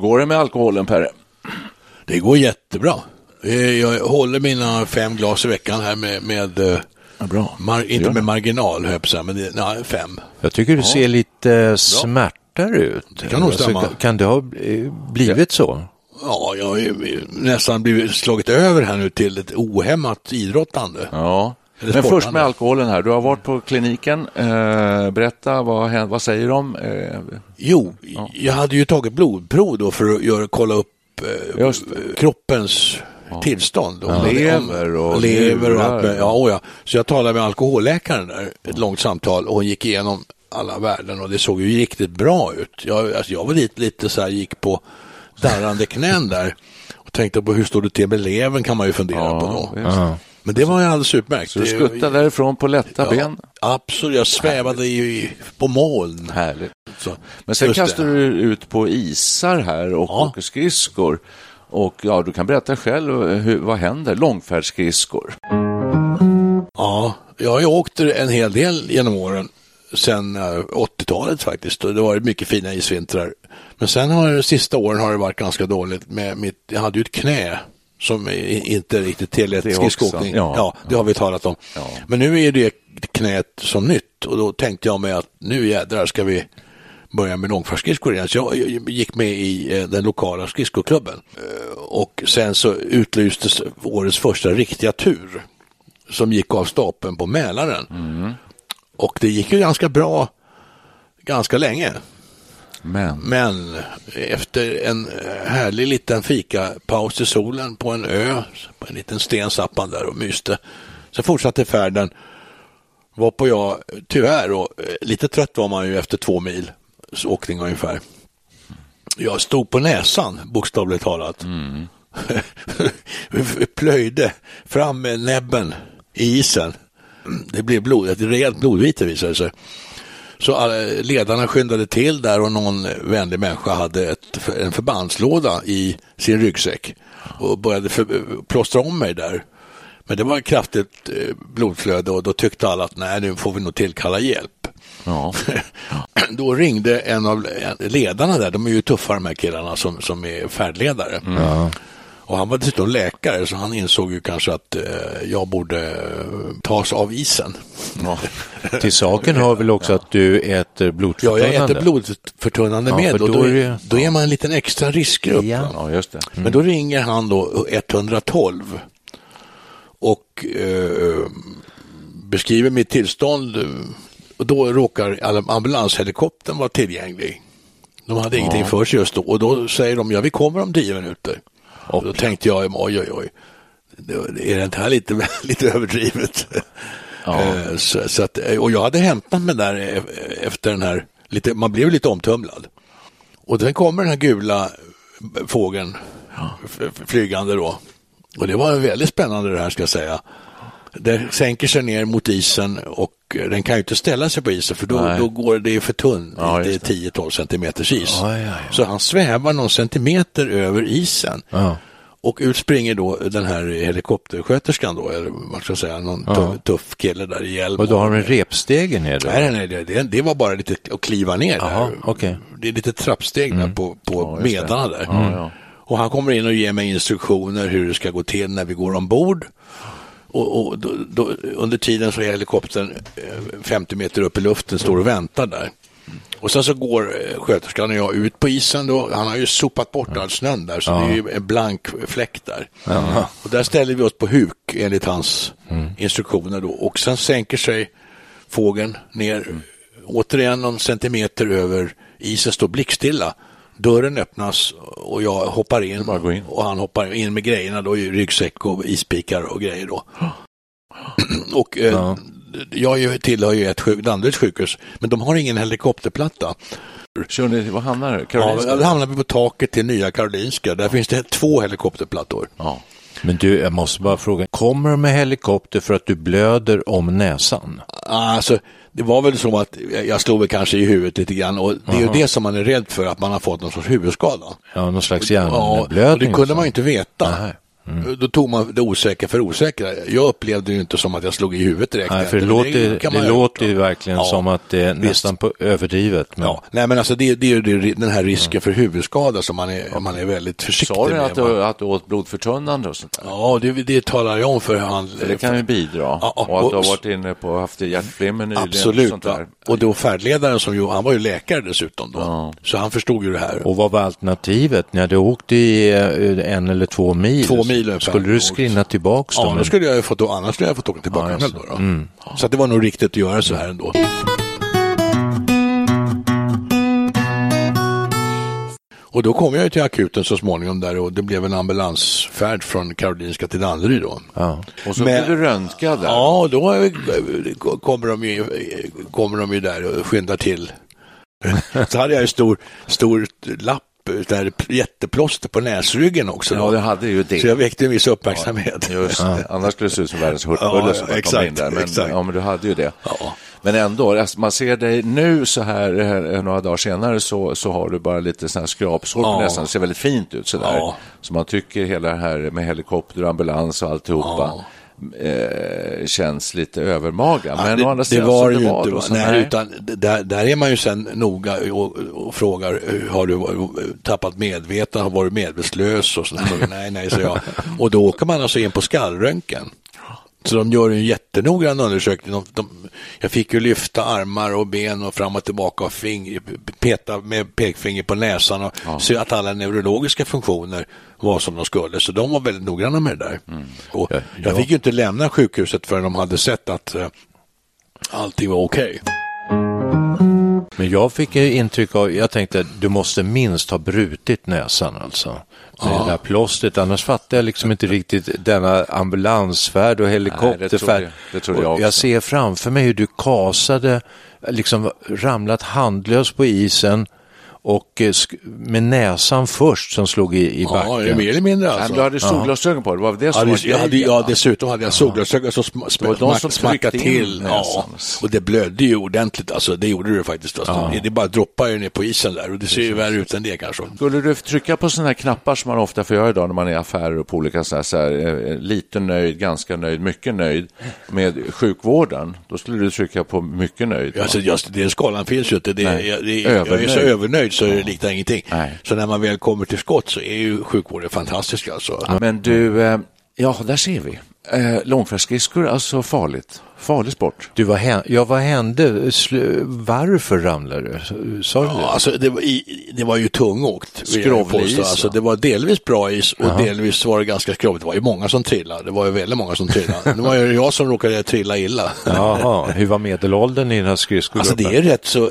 Går det med alkoholen, Perre? Det går jättebra. Eh, Jag håller mina fem glas i veckan här med, med eh, Ja, bra. mar- inte med marginal, höll men det, nej, fem. Jag tycker du ser lite smärtare ut. Det kan nog stämma. kan, kan det ha blivit så? Ja, jag har nästan blivit slagit över här nu till ett ohämmat idrottande. Ja. Men sportande. först med alkoholen här. Du har varit på kliniken. Eh, berätta, vad, vad säger de? Eh, Jo, jag hade ju tagit blodprov då för att göra, kolla upp eh, kroppens tillstånd. Om- Lever om- och lever och allt. med- Ja, och ja. Så jag talade med alkoholläkaren där, ett långt samtal och hon gick igenom alla värden och det såg ju riktigt bra ut. Jag, alltså, jag var lite, lite så här, gick på darrande knän där och tänkte på hur står det till med levern kan man ju fundera på då. Men det var ju alldeles utmärkt. Så du skuttade därifrån på lätta ja, ben? Absolut, jag svävade ju på moln. Härligt. Så, Men sen kastar du ut på isar här och Ja. åker skridskor. Och ja, du kan berätta själv, eh, hur, vad händer? Långfärdsskridskor. Ja, jag har ju åkt en hel del genom åren. Sen eh, 80-talet faktiskt. Och det har varit mycket fina isvintrar. Men sen har det sista åren har det varit ganska dåligt med mitt, jag hade ju ett knä som inte riktigt tillät Det skridskoåkning. också, ja. Ja, det har vi talat om. Ja. Men nu är det knät som nytt och då tänkte jag mig att nu jädrar ska vi börja med långfärdsskridskor igen. Så jag gick med i eh, den lokala skridskoklubben. Eh, Och sen så utlystes årets första riktiga tur som gick av stapeln på Mälaren. Och det gick ju ganska bra ganska länge. Men, Men efter en härlig liten fikapaus i solen på en ö, på en liten sten satt man där och myste. Så fortsatte färden, varpå jag tyvärr, och eh, lite trött var man ju efter två mil åkning ungefär. Jag stod på näsan, bokstavligt talat. Plöjde fram med näbben i isen. Det blev blod, rejält blodvite visade det sig. Så alla ledarna skyndade till där och någon vänlig människa hade ett, en förbandslåda i sin ryggsäck och började för, plåstra om mig där. Men det var ett kraftigt eh, blodflöde och då tyckte alla att nej, nu får vi nog tillkalla hjälp. ja. Då ringde en av ledarna där, de är ju tuffa de här killarna som, som är färdledare. Och han var dessutom läkare så han insåg ju kanske att eh, jag borde eh, tas av isen. ja. Till saken har väl också att du äter Ja, blodförtunnande? jag äter blodförtunnande Ja, och då då, är det- då är man en liten extra riskgrupp. Ja. ja, just det. Men då ringer han då 112 och eh, beskriver mitt tillstånd och då råkar ambulanshelikoptern vara tillgänglig. De hade ingenting för sig just då och då säger de ja vi kommer om tio minuter. Och då tänkte jag oj oj oj, är det inte här lite, lite överdrivet? Eh, Så, så att, eh, och jag hade hämtat mig där eh, efter den här, lite, man blev lite omtumlad. Och den kommer den här gula fågeln f- f- flygande då. Och det var väldigt spännande det här ska jag säga. Den sänker sig ner mot isen och eh, den kan ju inte ställa sig på isen för då, Nej. då går det för tunn, Ja, det är just det. 10-12 centimeters is. Ja, ja. Så han svävar någon centimeter över isen. Och ut springer då den här helikoptersköterskan då, eller vad ska jag säga, någon Ja. tuff, kille där i hjälm. Och då har du en repstege ner Nej, nej, nej, det, det, var bara lite att kliva ner Jaha, där. okej. Det är lite trappsteg där på, på Mm. Ja, medarna där. Ja. Och han kommer in och ger mig instruktioner hur det ska gå till när vi går ombord. Och, och då, då, under tiden så är helikoptern eh, 50 meter upp i luften, står och väntar där. Och sen så går eh, sköterskan och jag ut på isen då. Han har ju sopat bort all snön där, så det är ju en blank fläck där. Och där ställer vi oss på huk enligt hans instruktioner då. Och sen sänker sig fågeln ner, återigen någon centimeter över isen, står blickstilla. Dörren öppnas och jag hoppar in, in. och han hoppar in med grejerna då, ryggsäck och ispikar och grejer då. Och eh, Ja. jag tillhör ju ett sjuk, Danderyds sjukhus, men de har ingen helikopterplatta. Kör ni, vad hamnar det? Ja, Karolinska? då hamnar vi på taket till Nya Karolinska. Där finns det två helikopterplattor. Ja. Men du, jag måste bara fråga, kommer de med helikopter för att du blöder om näsan? Alltså, det var väl så att jag slog väl kanske i huvudet lite grann och det är ju det som man är rädd för, att man har fått någon sorts huvudskada. Ja, någon slags Ja, och hjärnblödning? det kunde man ju inte veta. Nej. Då tog man det osäkra för osäkra. Jag upplevde ju inte som att jag slog i huvudet direkt. Nej, för det låter, kan det ha låter ju verkligen Ja. som att det är Visst. nästan på överdrivet. Men... Ja, nej men alltså det, det är ju det- den här risken för huvudskada som man är, man är väldigt försiktig Sa du med. att du, att du åt blodförtunnande och sånt där? Ja, det, det talar jag om för han. För det kan ju bidra. Ja, och att du har och- varit inne på haft hjärtflimmer nyligen. och Absolut. Sånt Va? där. Och då färdledaren som ju, han var ju läkare dessutom då. Ja. Så han förstod ju det här. Och vad var alternativet? Ni hade åkt i eh, en eller två mil. Två mil ungefär. Skulle du skrinna tillbaks då? Ja, då skulle jag ju fått, annars skulle jag fått åka tillbaka Ja, själv då. då. Så att det var nog riktigt att göra så här ändå. Och då kom jag ju till akuten så småningom där och det blev en ambulansfärd från Karolinska till Danderyd då. Ja. Och så Men- blev du röntgad där. Ja, då eh, kommer de ju, kommer de ju där och skyndar till. Så hade jag en stor, stor lapp, där jätteplåster på näsryggen också. Ja, det hade ju det. Så jag väckte en viss uppmärksamhet. Just det. Annars skulle det se ut som världens hurtbulle Ja, som exakt, kom in där. Men, exakt. ja, men du hade ju det. Ja. Men ändå, alltså, man ser dig nu så här eh, några dagar senare så, så har du bara lite sådana här skrapsår på Ja. näsan. Det ser väldigt fint ut sådär. Ja. Så man tycker hela det här med helikopter och ambulans och alltihopa eh, känns lite övermaga. Men det, å andra det sidan var så det ju var inte. det. Så, Nej, utan där, där är man ju sen noga och, och frågar, har du tappat medvetande, har varit medvetslös och sådär. nej, nej, så jag. Och då åker man alltså in på skallröntgen. Så de gör en jättenoggrann undersökning. De, de, jag fick ju lyfta armar och ben och fram och tillbaka och fing, peta med pekfinger på näsan och se att alla neurologiska funktioner var som de skulle. Så de var väldigt noggranna med det där. Och Ja, jag ja. fick ju inte lämna sjukhuset förrän de hade sett att eh, allting var okej. Men jag fick intryck av, jag tänkte du måste minst ha brutit näsan alltså. Med det där plåstret, annars fattar jag liksom inte riktigt denna ambulansfärd och helikopterfärd. jag- det trodde jag också. jag ser framför mig hur du kasade, liksom ramlat handlös på isen och eh, med näsan först som slog i, i Ja, backen. mer eller mindre Nej, men alltså. du hade solglasögon på dig, det var det Ja, som det, var jag hade, ja, dessutom hade jag solglasögon som sm som sm smackade till. Ja, och det blödde ju ordentligt, alltså, det gjorde det faktiskt. Alltså. Det bara droppar ju ner på isen där och det ser ju värre ut än det kanske. Skulle du trycka på sådana här knappar som man ofta får göra idag när man är i affärer och på olika så här, så här, eh, lite nöjd, ganska nöjd, mycket nöjd med sjukvården, då skulle du trycka på mycket nöjd. Alltså, just, den skalan finns ju inte. Det, jag, det, jag är så Övernöjd. Övernöjd så det liknar ingenting. Nej. Så när man väl kommer till skott så är ju sjukvården fantastisk. Alltså. Men du, eh, ja, där ser vi. Eh, långfärdsskridskor, alltså farligt. Farlig sport. Du, vad hände? Ja, vad hände? Varför ramlade du? Sa du det? Ja, alltså, det, var i, det var ju tungåkt. Skrovlig Alltså, det var delvis bra is och delvis var det ganska skrovligt. Det var ju många som trillade. Det var ju väldigt många som trillade. Det var ju jag som råkade trilla illa. Jaha, hur var medelåldern i den här skridskogruppen? Alltså det är rätt så,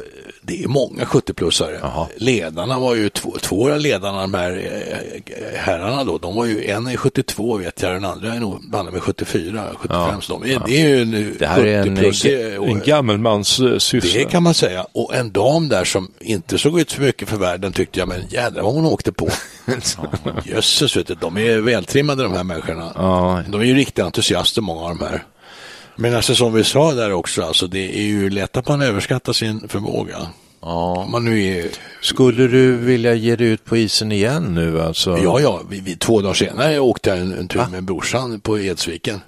det är många 70-plussare. Jaha. Ledarna var ju två, två av ledarna, de här eh, herrarna då, de var ju, en är 72 vet jag, den andra är nog banne med 74, 75. Så de är, Det är ju en Det här är en, 70-plus. en gammelmans eh, syssla. Det kan man säga. Och en dam där som inte såg ut för mycket för världen tyckte jag, men jädrar vad hon åkte på. Jösses, vet du, de är vältrimmade de här människorna. Ja. De är ju riktiga entusiaster många av de här. Men alltså som vi sa där också, alltså det är ju lätt att man överskattar sin förmåga. Ja. Man nu är, Skulle du vilja ge dig ut på isen igen nu alltså? ja, ja, vi, vi, två dagar senare åkte jag en, en tur med brorsan på Edsviken.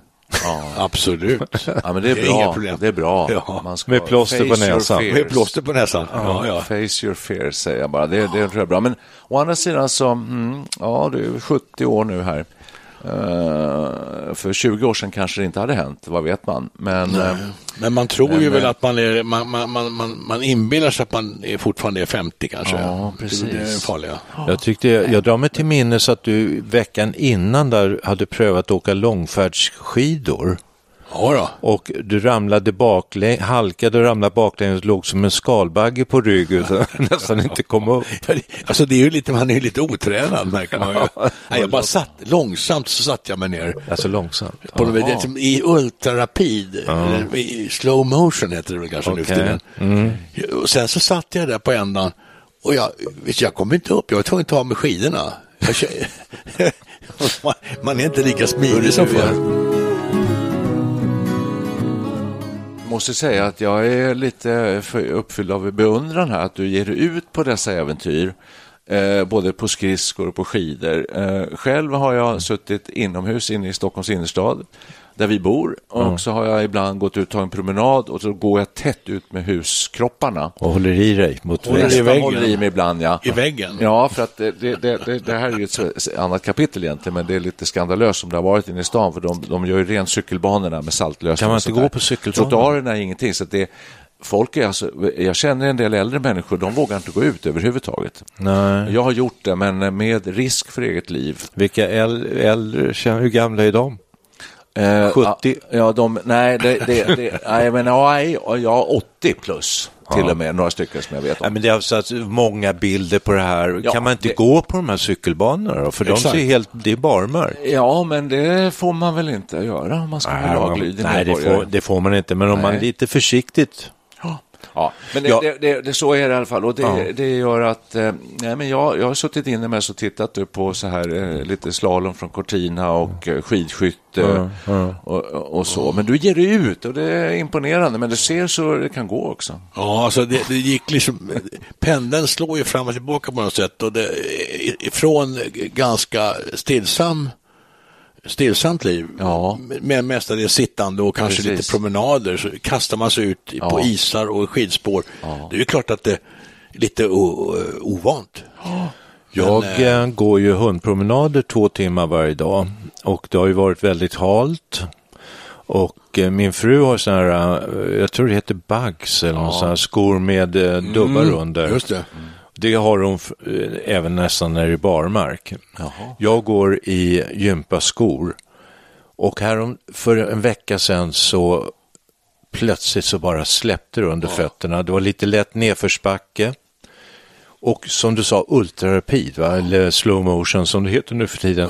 Ja. Absolut. Ja, men det är Det är bra. inga problem. Det är bra. Ja. Man ska Med plåster på näsan. Med plåster på näsan. Ja, ja. Face your fears säger jag bara. Det, det tror jag är bra. Men å andra sidan så, mm, ja du är 70 år nu här. Eh, för 20 år sedan kanske det inte hade hänt, vad vet man? Men, eh, Men man tror ju Men, väl eh, att man är, man, man, man, man, inbillar sig att man är fortfarande är 50 kanske. Ja, Det är precis. det farliga. Jag, tyckte, jag drar mig till minnes att du veckan innan där hade prövat att åka långfärdsskidor. Ja då. Och du ramlade baklänges, halkade och ramlade baklänges och låg som en skalbagge på ryggen så nästan inte kom upp. Alltså det är ju lite, man är ju lite otränad märker man ju. Nej, jag bara satt, långsamt så satt jag mig ner. Alltså långsamt. På vis, liksom, I ultrarapid, eller i slow motion heter det väl kanske nu för tiden. Och sen så satt jag där på ändan och jag, jag kom inte upp, jag var tvungen att ta av mig skidorna. Man, man är inte lika smidig som förr. Måste säga att jag är lite uppfylld av beundran här att du ger dig ut på dessa äventyr. Eh, både på skridskor och på skidor. Eh, själv har jag suttit inomhus inne i Stockholms innerstad där vi bor och så har jag ibland gått ut och tagit en promenad och så går jag tätt ut med huskropparna. Och håller i dig mot Håller i väst. Nästan väggen. håller i mig ibland, ja. I väggen? Ja, för att det, det, det, det, här är ju ett annat kapitel egentligen, men det är lite skandalöst som det har varit inne i stan, för de, de gör ju rent cykelbanorna med saltlösning. Kan man och inte gå på cykelbanor? Trottoarerna är ingenting, så att det Folk är alltså, jag känner en del äldre människor, de vågar inte gå ut överhuvudtaget. Nej. Jag har gjort det, men med risk för eget liv. Vilka äl- äldre, känner- hur gamla är de? Eh, 70? Ja, de, nej, det, det, det, nej, men nej, ja, 80 plus till och med, några stycken som jag vet Ja, om. men det är alltså att många bilder på det här. Ja, kan man inte det- gå på de här cykelbanorna då? För de ser helt, det är barmark. Ja, men det får man väl inte göra om man ska vara laglydig Nej, det får, det får man inte. Men om man är Nej. lite försiktigt. Ja, men det, Ja. Det, det, det, så är det i alla fall. Och det, Ja. det gör att eh, nej, men jag, jag har suttit inne med och tittat på så här eh, lite slalom från Cortina och eh, skidskytte Och, och så. Men du ger dig ut och det är imponerande. Men du ser så det kan gå också. Ja, alltså det, det gick liksom, pendeln slår ju fram och tillbaka på något sätt och det, ifrån ganska stillsam stillsamt liv, Ja. med mestadels sittande och kanske Precis. lite promenader, så kastar man sig ut på Ja. isar och skidspår. Det är ju klart att det är lite ovant. Jag Men, eh, går ju hundpromenader två timmar varje dag och det har ju varit väldigt halt. Och eh, min fru har sådana här, eh, jag tror det heter Bugs eller sån här skor med eh, dubbar under. Just det. Det har hon f- eh, även nästan när det är barmark. Jag går i gympaskor och härom, för en vecka sedan så plötsligt så bara släppte det under fötterna. Det var lite lätt nedförsbacke. Och som du sa, ultrarapid, va? eller slow motion som det heter nu för tiden.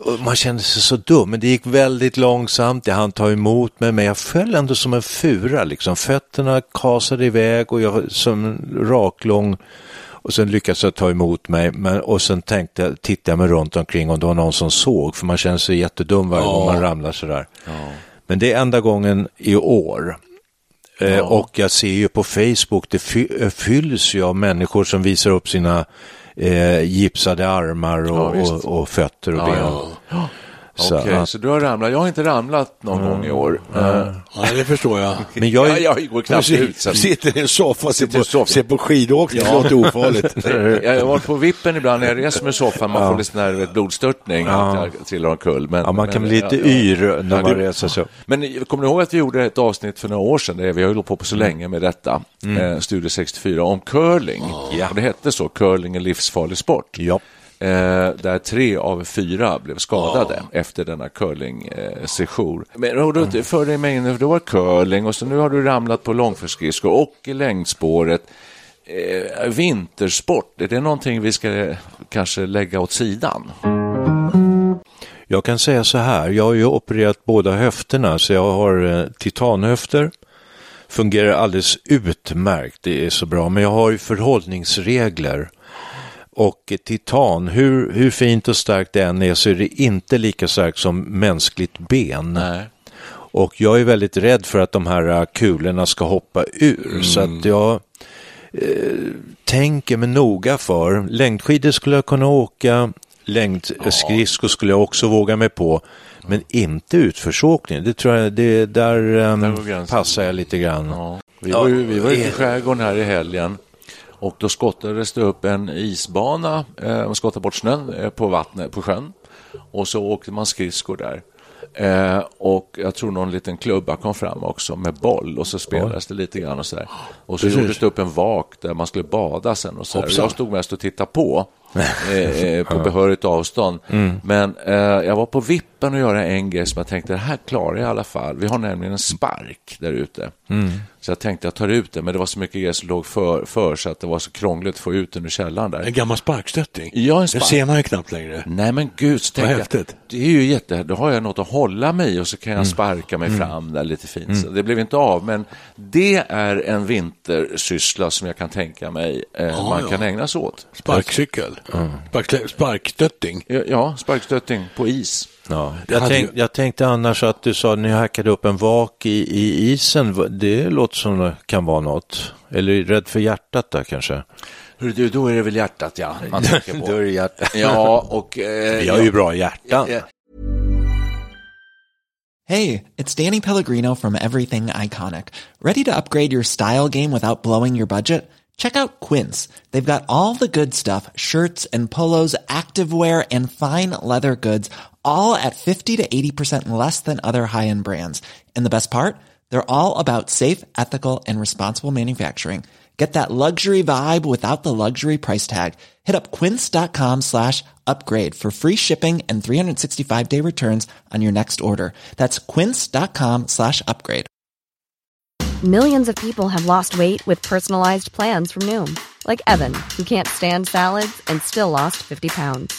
Och man kände sig så dum, men det gick väldigt långsamt. Jag hann ta emot mig, men jag föll ändå som en fura. Liksom. Fötterna kasade iväg och jag som raklång. Och sen lyckades jag ta emot mig men, och sen tänkte, tittade jag mig runt omkring om det var någon som såg, för man känner sig jättedum varje gång man ramlar sådär. Men det är enda gången i år. Eh, och jag ser ju på Facebook, det eh, fylls ju av människor som visar upp sina eh, gipsade armar och, Ja, och, och fötter och Ja, ben. ja. Så Okej, att- så du har ramlat. Jag har inte ramlat någon gång i år. Eh, Ja, det förstår jag. Men jag, ja, är- jag går knappt Du ut. Så. sitter i en soffa och ser på, soffa. ser på skidåkning, det låter ofarligt. Jag har varit på vippen ibland när jag reser med soffan. Man får lite sån här vet, blodstörtning, jag trillar omkull. Men, ja, man kan men, bli lite ja, ja. yr när Ja, man reser upp. Men kommer ni ihåg att vi gjorde ett avsnitt för några år sedan, där vi har ju hållit på, på så länge med detta, eh, Studio 64, om curling. Ja. Och det hette så, curling är livsfarlig sport. Ja. Eh, där tre av fyra blev skadade efter denna curling-session. Men och då, för dig med in, då var curling och så nu har du ramlat på långfärdsskridskor och i längdspåret. Eh, vintersport, är det någonting vi ska eh, kanske lägga åt sidan? Jag kan säga så här, jag har ju opererat båda höfterna så jag har eh, titanhöfter. Fungerar alldeles utmärkt, det är så bra. Men jag har ju förhållningsregler. Och titan, hur, hur fint och starkt det än är så är det inte lika starkt som mänskligt ben. Nej. Och jag är väldigt rädd för att de här eh, kulorna ska hoppa ur. Så att jag eh, tänker mig noga för. Längdskidor skulle jag kunna åka. Längdskridskor skulle jag också våga mig på. Men inte utförsåkning. Det tror jag, det, där, eh, Där passar jag lite grann. Ja. Vi var ju vi var ute i skärgården här i helgen och då skottades det upp en isbana, eh, man skottade bort snön eh, på vattnet, på sjön. och så åkte man skridskor där. Eh, och jag tror någon liten klubba kom fram också med boll och så spelades det lite grann och så där. Och så Precis. gjordes det upp en vak där man skulle bada sen och så där. Jag stod mest och tittade på eh, eh, på behörigt avstånd. Mm. Men eh, jag var på vippen att göra en grej som jag tänkte, det här klarar jag i alla fall. Vi har nämligen en spark där ute. Mm. Så jag tänkte jag tar ut det, men det var så mycket grejer som låg för, för så att det var så krångligt att få ut den ur källaren där. En gammal sparkstötting. Ja, en Det spark. ser man ju knappt längre. Nej men gud, så jag, häftigt. det är ju jätte, då har jag något att hålla mig i och så kan Mm. jag sparka mig fram där lite fint. Så det blev inte av, men det är en vintersyssla som jag kan tänka mig eh, man ja. kan ägna sig åt. Sparkcykel. Spark, sparkstötting. Ja, sparkstötting på is. Ja. Det Jag, tänk, jag tänkte annars att du sa att ni hackade upp en vak i, i isen. Det låter som det kan vara något. Eller är du rädd för hjärtat där kanske? Hur du, då är det väl hjärtat, ja, man tänker Då är på. det hjärtat. Ja, och... Eh, Vi har ju bra hjärtan. Ja. Hey, it's Danny Pellegrino from Everything Iconic. Ready to upgrade your style game without blowing your budget? Check out Quince. They've got all the good stuff shirts and polos, activewear, and fine leather goods, all at 50 to 80% less than other high end brands. And the best part? They're all about safe, ethical, and responsible manufacturing. Get that luxury vibe without the luxury price tag. Hit up quince.com slash upgrade for free shipping and 365 day returns on your next order. That's quince.com slash upgrade. Millions of people have lost weight with personalized plans from Noom, like Evan, who can't stand salads and still lost 50 pounds.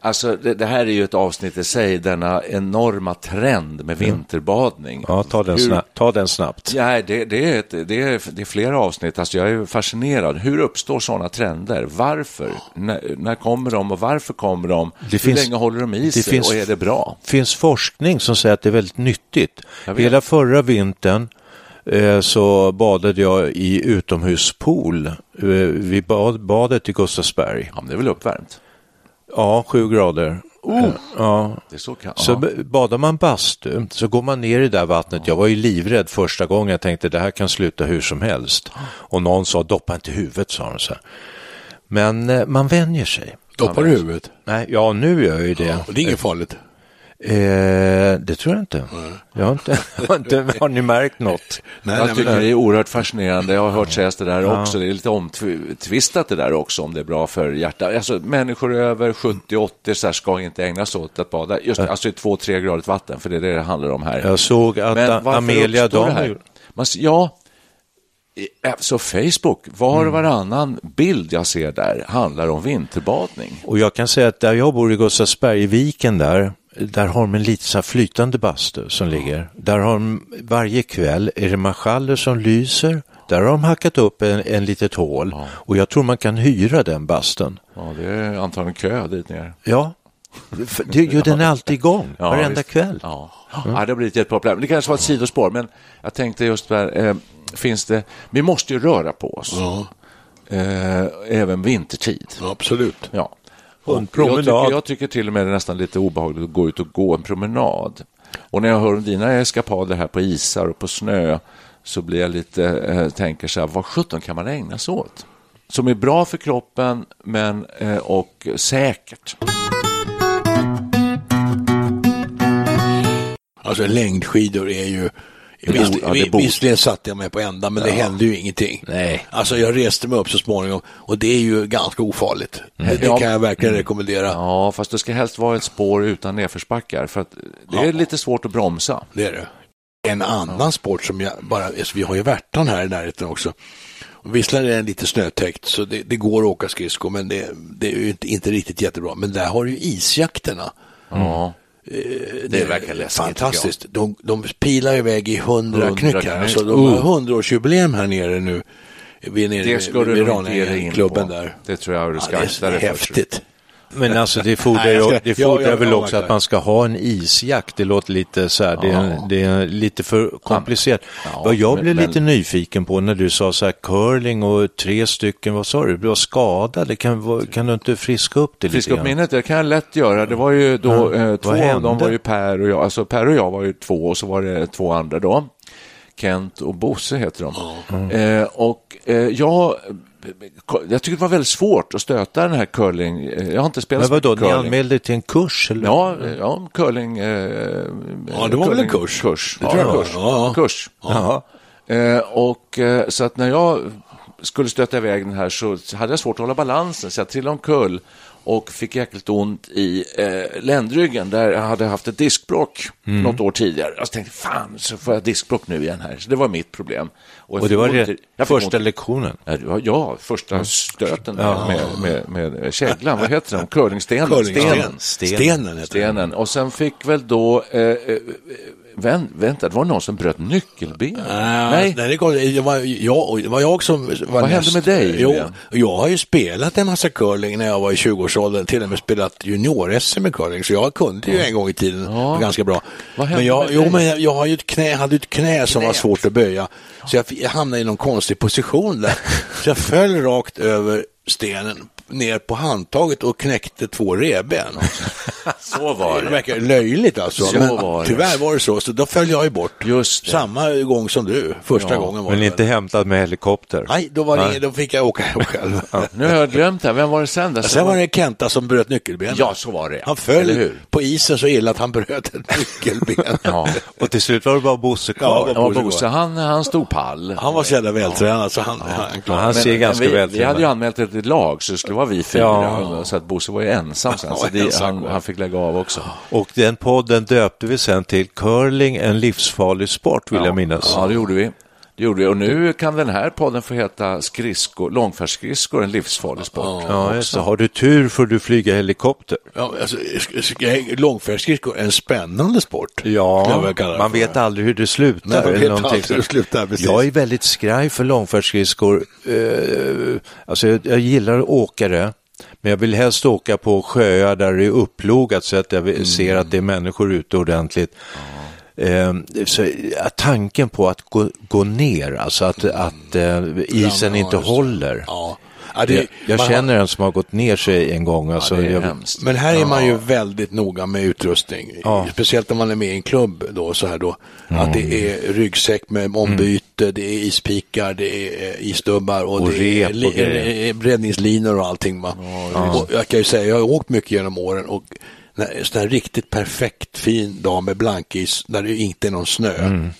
Alltså, det, det här är ju ett avsnitt i sig, denna enorma trend med vinterbadning. Ja, ta den, Hur- snabbt. ta den snabbt. Nej, det, det, är ett, det, är, det är flera avsnitt. Alltså jag är fascinerad. Hur uppstår sådana trender? Varför? När, när kommer de och varför kommer de? Det Hur finns- länge håller de i det sig finns- och är det bra? finns forskning som säger att det är väldigt nyttigt. Hela förra vintern eh, så badade jag i utomhuspool eh, vid bad, badet i Gustavsberg. Ja, det är väl uppvärmt? Ja, sju grader. Eh, Ja. Så kan... Så ja. badar man bastu så går man ner i det där vattnet. Jag var ju livrädd första gången. Jag tänkte det här kan sluta hur som helst. Och någon sa doppa inte huvudet, sa de så här. Men eh, man vänjer sig. Doppar du huvudet? Nej, ja nu gör jag ju det. Och det är inget farligt. Eh, det tror jag inte. Jag har inte, har inte har ni märkt något? Nej, Jag tycker det är oerhört fascinerande. Jag har hört sägas det där också. Det är lite omtvistat det där också, om det är bra för hjärtat. Alltså, människor över 70-80 så här ska inte ägna sig åt att bada. Just det, alltså i 2-3 gradigt vatten, för det är det det handlar om här. Jag såg att Men Amelia s- ja, i- så Facebook, var och varannan bild jag ser där handlar om vinterbadning. Och jag kan säga att där jag bor i Gustavsberg, i viken där, där har de en lite flytande bastu som ligger. Där har de varje kväll är det marschaller som lyser. Där har de hackat upp en, en litet hål och jag tror man kan hyra den bastun. Ja, det är antagligen kö dit ner. Ja, det, ju, den är alltid igång, Ja, varenda visst. kväll. Ja. ja, det har blivit jättepopulärt. Det kanske var ett sidospår, men jag tänkte just där, eh, finns det, vi måste ju röra på oss, ja, eh, även vintertid. absolut. Ja. En Och jag, promenad. tycker, jag tycker till och med det är nästan lite obehagligt att gå ut och gå en promenad. Och när jag hör om dina eskapader här på isar och på snö så blir jag lite, eh, tänker så här, vad sjutton kan man ägna sig åt? Som är bra för kroppen men, eh, och säkert. Alltså längdskidor är ju... Visst, ja, visserligen satte jag mig på ända, men det hände ju ingenting. Nej. Alltså jag reste mig upp så småningom och det är ju ganska ofarligt. Det, det Ja. kan jag verkligen rekommendera. Ja, fast det ska helst vara ett spår utan nedförsbackar för att det är lite svårt att bromsa. Det är det. en annan sport som jag bara, alltså vi har ju Värtan här i närheten också. Visserligen är den lite snötäckt så det, det går att åka skridskor men det, det är ju inte, inte riktigt jättebra. Men där har du ju isjakterna. Ja. Det, verkar läskigt, fantastiskt. De, de pilar iväg i hundra Hundra knyck här. knyck. Alltså, de har hundraårsjubileum här nere nu. Vi är nere Det ska vid nog inte ge dig in klubben på. där. Det tror jag du ska Ja, det är dig för. Men alltså det fordrar, ju- det fordrar väl också att man ska ha en isjakt. Det låter lite så här, det, är, det är lite för komplicerat. Vad jag blev lite nyfiken på när du sa så här curling och tre stycken, vad sa du, du var skadade. Kan, kan du inte friska upp det Friska lite upp grann? minnet, det kan jag lätt göra. Det var ju då, eh, två av dem var ju Per och jag, alltså Per och jag var ju två och så var det två andra då. Kent och Bosse heter de. Eh, och eh, jag, jag tycker det var väldigt svårt att stöta den här curling. eh, Jag har inte spelat Men vadå, mycket ni curling. anmälde till en kurs? Eller? Ja, ja, curling. Eh, Ja, det var väl en kurs? Kurs. Det tror jag ja, det var. kurs. Ja, ja. kurs. Jaha. Eh, och eh, så att när jag skulle stöta iväg den här så hade jag svårt att hålla balansen så jag trillade omkull och fick jäkligt ont i eh, ländryggen där jag hade haft ett diskbråck Mm. något år tidigare. Jag tänkte fan så får jag diskbråck nu igen här. Så det var mitt problem. jag Och det var det första ont- lektionen? Ja, Ja, första stöten Ja. med, med, med käglan, vad heter den? Curlingstenen. Curlingsten. Stenen. Stenen. Stenen. Stenen. Och sen fick väl då, eh, vänt, vänta, det var någon som bröt nyckelben. Nej, nej det, var jag, det var jag som var Vad hände med dig, Jo, jag har ju spelat en massa curling när jag var i 20-årsåldern, till och med spelat junior-SM i curling, så jag kunde ju en gång i tiden ganska bra. Vad hände Men jag, med jo, dig? men jag, har ju ett knä, hade ett knä som var svårt att böja, så jag, jag hamnade i någon konstig position där. Så jag föll rakt över stenen ner på handtaget och knäckte två revben. Så var Det det. verkar löjligt alltså, Så men var det. tyvärr var det så, så då föll jag ju bort. Just det. Samma gång som du, första Ja, gången var Men det. inte hämtad med helikopter? Nej, då, var det ingen, då fick jag åka hem själv. Nu har jag glömt det. Vem var det sen? Där? Sen var det Kenta som bröt nyckelbenet. Ja, så var det. Han föll på isen så illa att han bröt ett nyckelben. Ja. Och till slut var det bara Bosse Ja, kvar? Ja, Bosse Bosse, han, han stod pall. Han var så jävla vältränad så han, han Ja, han sig. ser ganska vi, väl vi hade ju anmält ett ett lag, så det skulle vara vi fyra. Ja. Så att Bosse var ju ensam sen, så Ja, det, han, han fick lägga av också. Och den podden döpte vi sen till Curling, en livsfarlig sport, vill jag minnas. Ja, det gjorde vi. Det gjorde vi. Och nu kan den här podden få heta skridskor, långfärdsskridskor, en livsfarlig sport. Ja, det. Har du tur får du flyga helikopter. Ja, alltså, sk- sk- långfärdsskridskor är en spännande sport. jag det man vet aldrig hur det slutar. Nej, eller någonting hur det slutar, precis. Jag är väldigt skraj för långfärdsskridskor. Uh, alltså jag, jag gillar att åka det. Men jag vill helst åka på sjöar där det är upplogat så att jag Mm. ser att det är människor ute ordentligt. Eh, så, ja, tanken på att gå, gå ner, alltså att, att eh, isen Ja, inte håller. Ja. Ja, det, jag jag man har- känner en som har gått ner sig en gång. Alltså, det är jag, hemskt. Men här är man ju väldigt noga med utrustning. Ja. Speciellt om man är med i en klubb då, så här då. Att det är ryggsäck med ombyte, det är ispikar, det är eh, isdubbar och, Och det är och li- grejer. eh, räddningslinor och allting. Va? och jag kan ju säga, jag har åkt mycket genom åren och när, sån här riktigt perfekt fin dag med blankis där det inte är någon snö. Mm.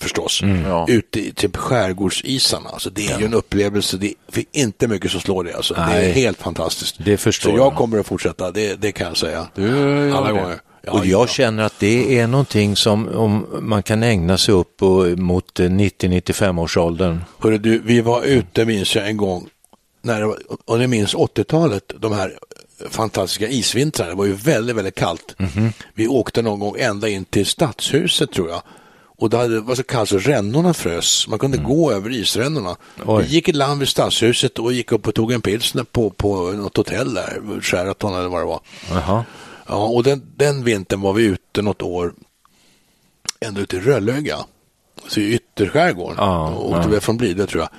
Förstås. Ja. Ute i typ skärgårdsisarna. Alltså det är ju en upplevelse. Det är inte mycket som slår det. Alltså. Det är helt fantastiskt. Det förstår Så jag jag. kommer att fortsätta, det, det kan jag säga. Du Alla det. gånger. Ja, och jag känner att det är någonting som om man kan ägna sig upp och, mot eh, 90-95 års åldern. Hörru du, vi var ute minns jag en gång, när det var, och ni minns 80-talet, de här fantastiska isvintrarna, det var ju väldigt, väldigt kallt. Mhm. Vi åkte någon gång ända in till stadshuset tror jag. Och det var så kallt så rännorna frös, man kunde gå över isrännorna. Mm. Oj. Vi gick i land vid stadshuset och gick upp och tog en pilsner på, på något hotell där, Sheraton eller vad det var. Jaha. Ja, och den, den vintern var vi ute något år, ända ute i Rödlöga, alltså i ytterskärgården. Ja, och åkte väl från Blidö tror jag.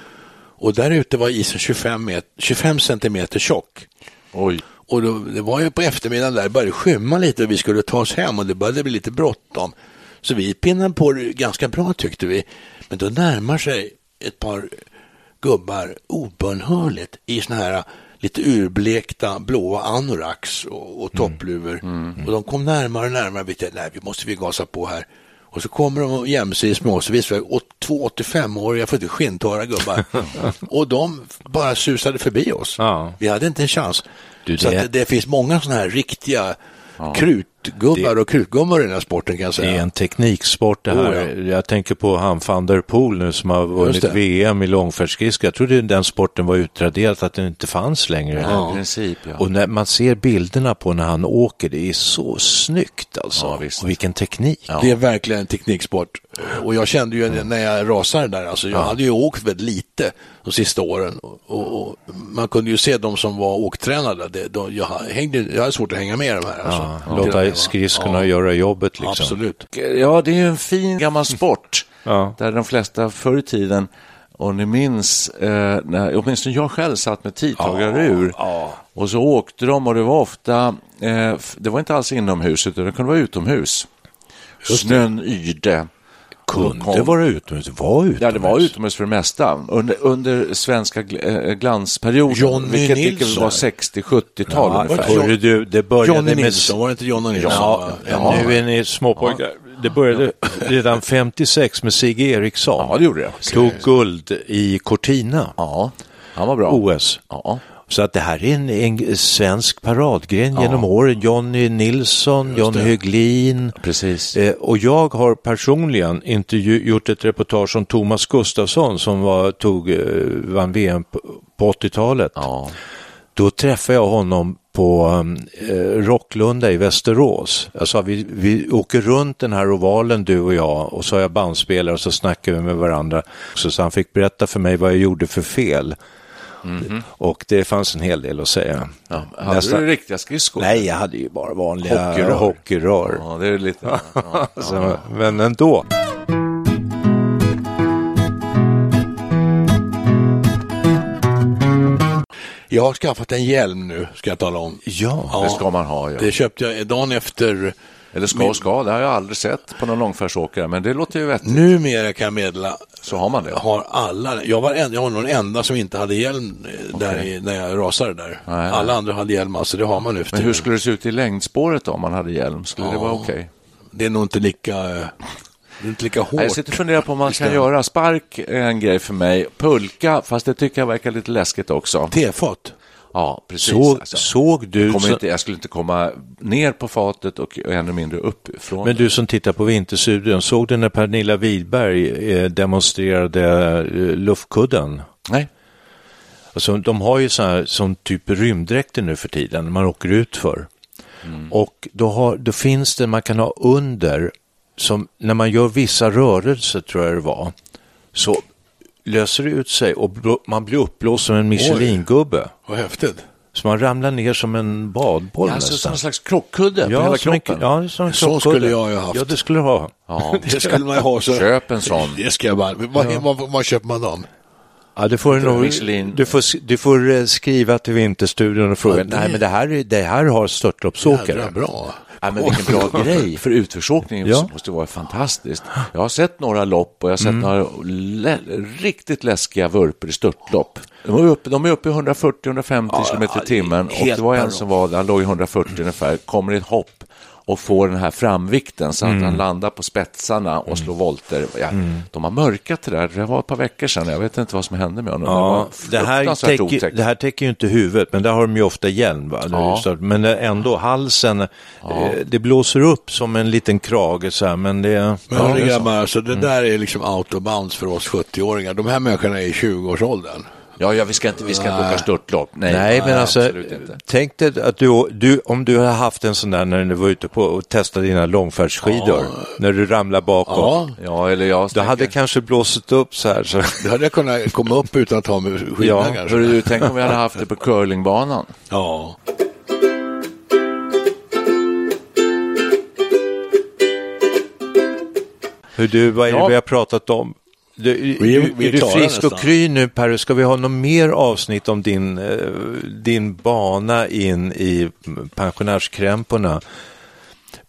Och där ute var isen 25, met, 25 centimeter tjock. Oj. Och då, det var ju på eftermiddagen där, det började skymma lite och vi skulle ta oss hem och det började bli lite bråttom. Så vi pinnade på det ganska bra tyckte vi. Men då närmar sig ett par gubbar obönhörligt i såna här lite urblekta blåa anoraks och, och toppluvor. Och de kom närmare och närmare. Vi tänkte, nej, vi måste vi gasa på här. Och så kommer de jämsides med oss, och åt- två 85-åriga, för skintorra gubbar. och de bara susade förbi oss. Ja. Vi hade inte en chans. Du, så det- att det, det finns många sådana här riktiga krut krutgubbar och krutgummor i den här sporten kan jag säga. Det är en tekniksport det här. Oh, Jag tänker på han van der Poel nu som har vunnit det. VM i långfärdsskridskor. Jag trodde den sporten var utraderad, att den inte fanns längre. I princip, ja. Och när man ser bilderna på när han åker, det är så snyggt alltså. Ja, visst. och vilken teknik. Det är verkligen en tekniksport. Och jag kände ju när jag rasade där, alltså jag hade ju åkt väldigt lite de sista åren. Och, och, och man kunde ju se de som var åktränade. Det, de, jag, hängde, jag hade svårt att hänga med de här. Alltså. Ja, skridskorna göra jobbet liksom. Absolut. Ja, det är ju en fin gammal sport Ja. där de flesta förr i tiden, och ni minns, eh, när, åtminstone jag själv satt med tidtagare ur och så åkte de och det var ofta, eh, det var inte alls inomhus utan det kunde vara utomhus. Snön yrde. Kunde Kom- vara utomhus, var utomhus. Ja, det var utomhus för det mesta. Under, under svenska gl- eh, glansperioden, Johnny vilket, vilket Nilsson. var 60-70-tal Ja, ungefär. hörru du, det började Johnny med... Nilsson, var det inte Johnny Nilsson? Ja, Ja, nu är ni småpojkar. Det började redan 56 med Sigge Eriksson. Ja, det gjorde det. Tog guld i Cortina, Ja, han var bra. OS. Ja. Så att det här är en, en svensk paradgren genom åren. Johnny Nilsson, Johnny Höglin. Precis. Eh, och jag har personligen intervju- gjort ett reportage om Thomas Gustafsson som var, tog, eh, vann VM på, på 80-talet. Ja. Då träffade jag honom på eh, Rocklunda i Västerås. Jag sa vi, vi åker runt den här ovalen du och jag och så har jag bandspelare och så snackar vi med varandra. Så, så han fick berätta för mig vad jag gjorde för fel. Och det fanns en hel del att säga. Ja. Hade Nästan- du riktiga skridskor? Nej, jag hade ju bara vanliga Hockeyrör. hockeyrör. Ja, det är lite... Ja. Så, men ändå. Jag har skaffat en hjälm nu, ska jag tala om. Ja, Det ska man ha, ja. Det köpte jag dagen efter. Eller ska och ska, det har jag aldrig sett på någon långfärdsåkare, men det låter ju vettigt. Numera kan jag meddela, Så har man det. har alla, jag var, en, jag var nog den enda som inte hade hjälm eh, där Okej. i, när jag rasade där. Nej, nej. alla andra hade hjälm, alltså det har man nu Men hur skulle det se ut i längdspåret då, om man hade hjälm? Skulle det vara okej? Det är nog inte lika, eh, det är inte lika hårt. Jag sitter och funderar på om man kan göra spark är en grej för mig. Pulka, fast det tycker jag verkar lite läskigt också. Tefat. Ja, precis. såg, alltså. såg du, Kommer så, inte, jag skulle inte komma ner på fatet och ännu mindre uppifrån. men du som tittar på Vinterstudion, såg du när Pernilla Widberg eh, demonstrerade eh, luftkudden? Nej. Alltså, de har ju så här som typ rymddräkter nu för tiden, man åker ut för. Och då, har, då finns det, man kan ha under, som när man gör vissa rörelser tror jag det var, så löser ut sig och man blir uppblåst som en Michelin-gubbe. Vad häftigt. Så man ramlar ner som en badboll Alltså som nästan. en slags krockkudde på hela Ja, som en, kroppen. ja, som en Så krockkudde. skulle jag ju ha haft. Ja, det skulle du ha. Ja. Det skulle man ha. Så... Köp en sån. Det ska jag bara. Vad, vad, vad köper man dem? Ja, det får du, nog, du, får, du får eh, skriva till Vinterstudion och fråga. Ja, det- Nej, men det här, är- det här har störtloppsåkare. Jädra bra. Ja, men vilken bra grej, för utförsåkningen Ja. måste vara fantastiskt. Jag har sett några lopp och jag har sett Mm. några lä riktigt läskiga vurper i störtlopp. De är uppe, de är uppe i 140-150 km i timmen och det var en som var, han låg i 140 ungefär, kommer i ett hopp och får den här framvikten så att Mm. han landar på spetsarna och slår volter. Ja, De har mörkat det där, det var ett par veckor sedan, jag vet inte vad som hände med honom. Ja, det här, täcker, det här täcker ju inte huvudet, men där har de ju ofta hjälm. Va? Ja. Men ändå, halsen, eh, det blåser upp som en liten krage så här, men det... Men ja, hörni det är så. grabbar, alltså, det där är liksom out of bounds för oss 70-åringar. De här människorna är i 20-årsåldern. Ja, ja, vi ska inte, vi ska inte åka störtlopp. Nej, Nej, men alltså, absolut inte. tänk dig att du, du, om du har haft en sån där när du var ute på och testade dina långfärdsskidor, när du ramlar bakåt. Ja, Ja, eller jag Du hade kanske blåst upp så här. Så. det hade jag kunnat komma upp utan att ha med skidorna Ja, kanske. Du, tänk om vi hade haft det på curlingbanan. Ja. Hur du, vad är det Ja. vi har pratat om? Du, Vi är- är, vi är du klara frisk och nästan. kry nu Perry? Ska vi ha något mer avsnitt om din, eh, din bana in i pensionärskrämporna?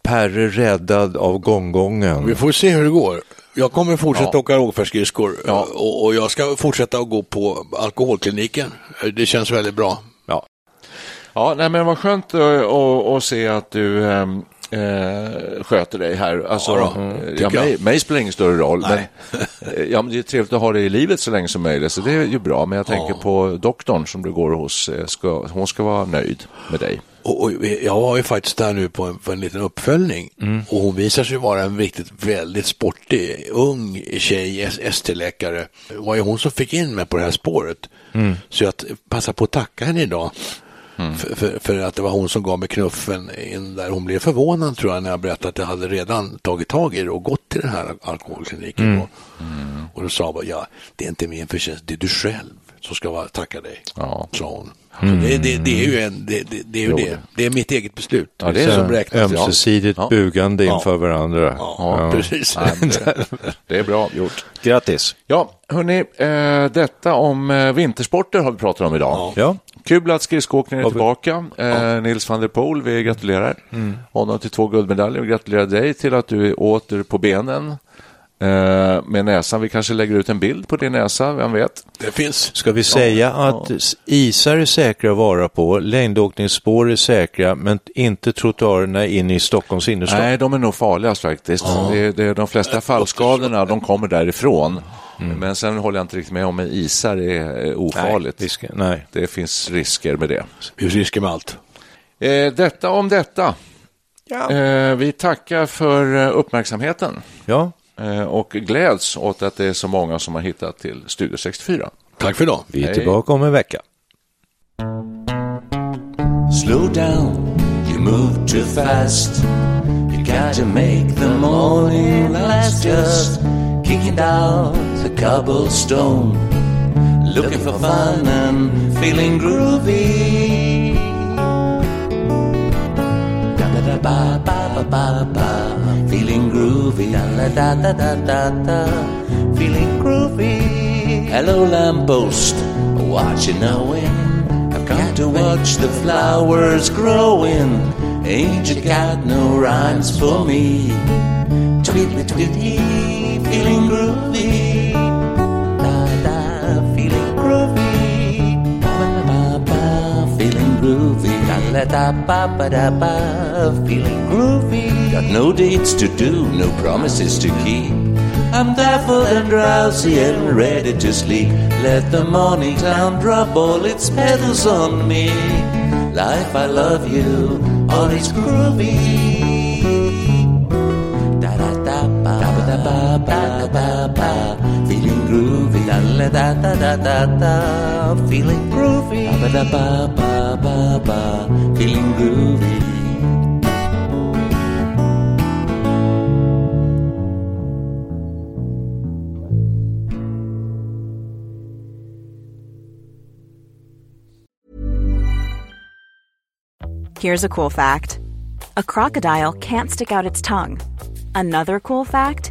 Perre räddad av gånggången. Vi får se hur det går. Jag kommer fortsätta Ja. åka lågfärdsskridskor och, och jag ska fortsätta att gå på alkoholkliniken. Det känns väldigt bra. Ja. Ja, nej, men vad skönt att, att, att se att du ehm, eh, sköter dig här. Alltså, Ja då, ja, jag. mig, mig spelar ingen större roll. Men, Nej. eh, ja, men det är trevligt att ha det i livet så länge som möjligt, så det är ju bra. Men jag tänker Ja. på doktorn som du går hos. eh, Ska, hon ska vara nöjd med dig. Och, och jag var ju faktiskt där nu på en, på en liten uppföljning och hon visar sig vara en riktigt väldigt sportig, ung tjej, ST-läkare. Det var ju hon som fick in mig på det här spåret. Så jag passar på att tacka henne idag. För, för, för att det var hon som gav mig knuffen in där. Hon blev förvånad tror jag när jag berättade att jag hade redan tagit tag i det och gått till den här alkoholkliniken. Och, och då sa bara, ja, det är inte min förtjänst, det är du själv som ska vara, tacka dig, Ja. sa hon. Så det, det, det är ju, en, det, det, det, är ju det. det är mitt eget beslut. Ja, det är som räknas. Ömsesidigt Ja. bugande Ja. inför varandra. Ja, precis. Det är bra gjort. Grattis. Ja, hörni, eh, detta om eh, vintersporter har vi pratat om idag. Ja. Kul att skridskoåkningen är tillbaka. Eh, Nils van der Poel, vi gratulerar honom till två guldmedaljer. Vi gratulerar dig till att du är åter på benen eh, med näsan. Vi kanske lägger ut en bild på din näsa, vem vet? Det finns. Ska vi säga att isar är säkra att vara på, längdåkningsspår är säkra, men inte trottoarerna in i Stockholms innerstad? Nej, de är nog farligast faktiskt. Det är, det är de flesta fallskadorna, de kommer därifrån. Men sen håller jag inte riktigt med om att isar är ofarligt. Nej, vi ska, nej. Det finns risker med det. Det finns risker med allt. Eh, detta om detta. Eh, vi tackar för eh, uppmärksamheten Ja, eh, och gläds åt att det är så många som har hittat till Studio 64. Tack för idag. vi är Hej. tillbaka om en vecka. Slow down, you move too fast. You gotta make the morning last. Just kicking down the cobblestone, looking for fun and feeling groovy. Da da da ba ba ba ba feeling groovy. Da da da da da da, feeling groovy. Hello lamppost, watching the wind. I've got to watch the flowers growing. Ain't you got no rhymes for me? Tweetly tweety, feeling groovy. Da da, feeling groovy. Ba ba ba, feeling groovy. Da la da ba ba da ba, feeling groovy. Got no dates to do, no promises to keep. I'm baffled and drowsy and ready to sleep. Let the morning town drop all its petals on me. Life, I love you, all is groovy. Da da da ba da ba feeling groovy. Da la da da da da da, feeling groovy. Ba da ba ba ba ba, feeling groovy. Here's a cool fact a crocodile can't stick out its tongue. Another cool fact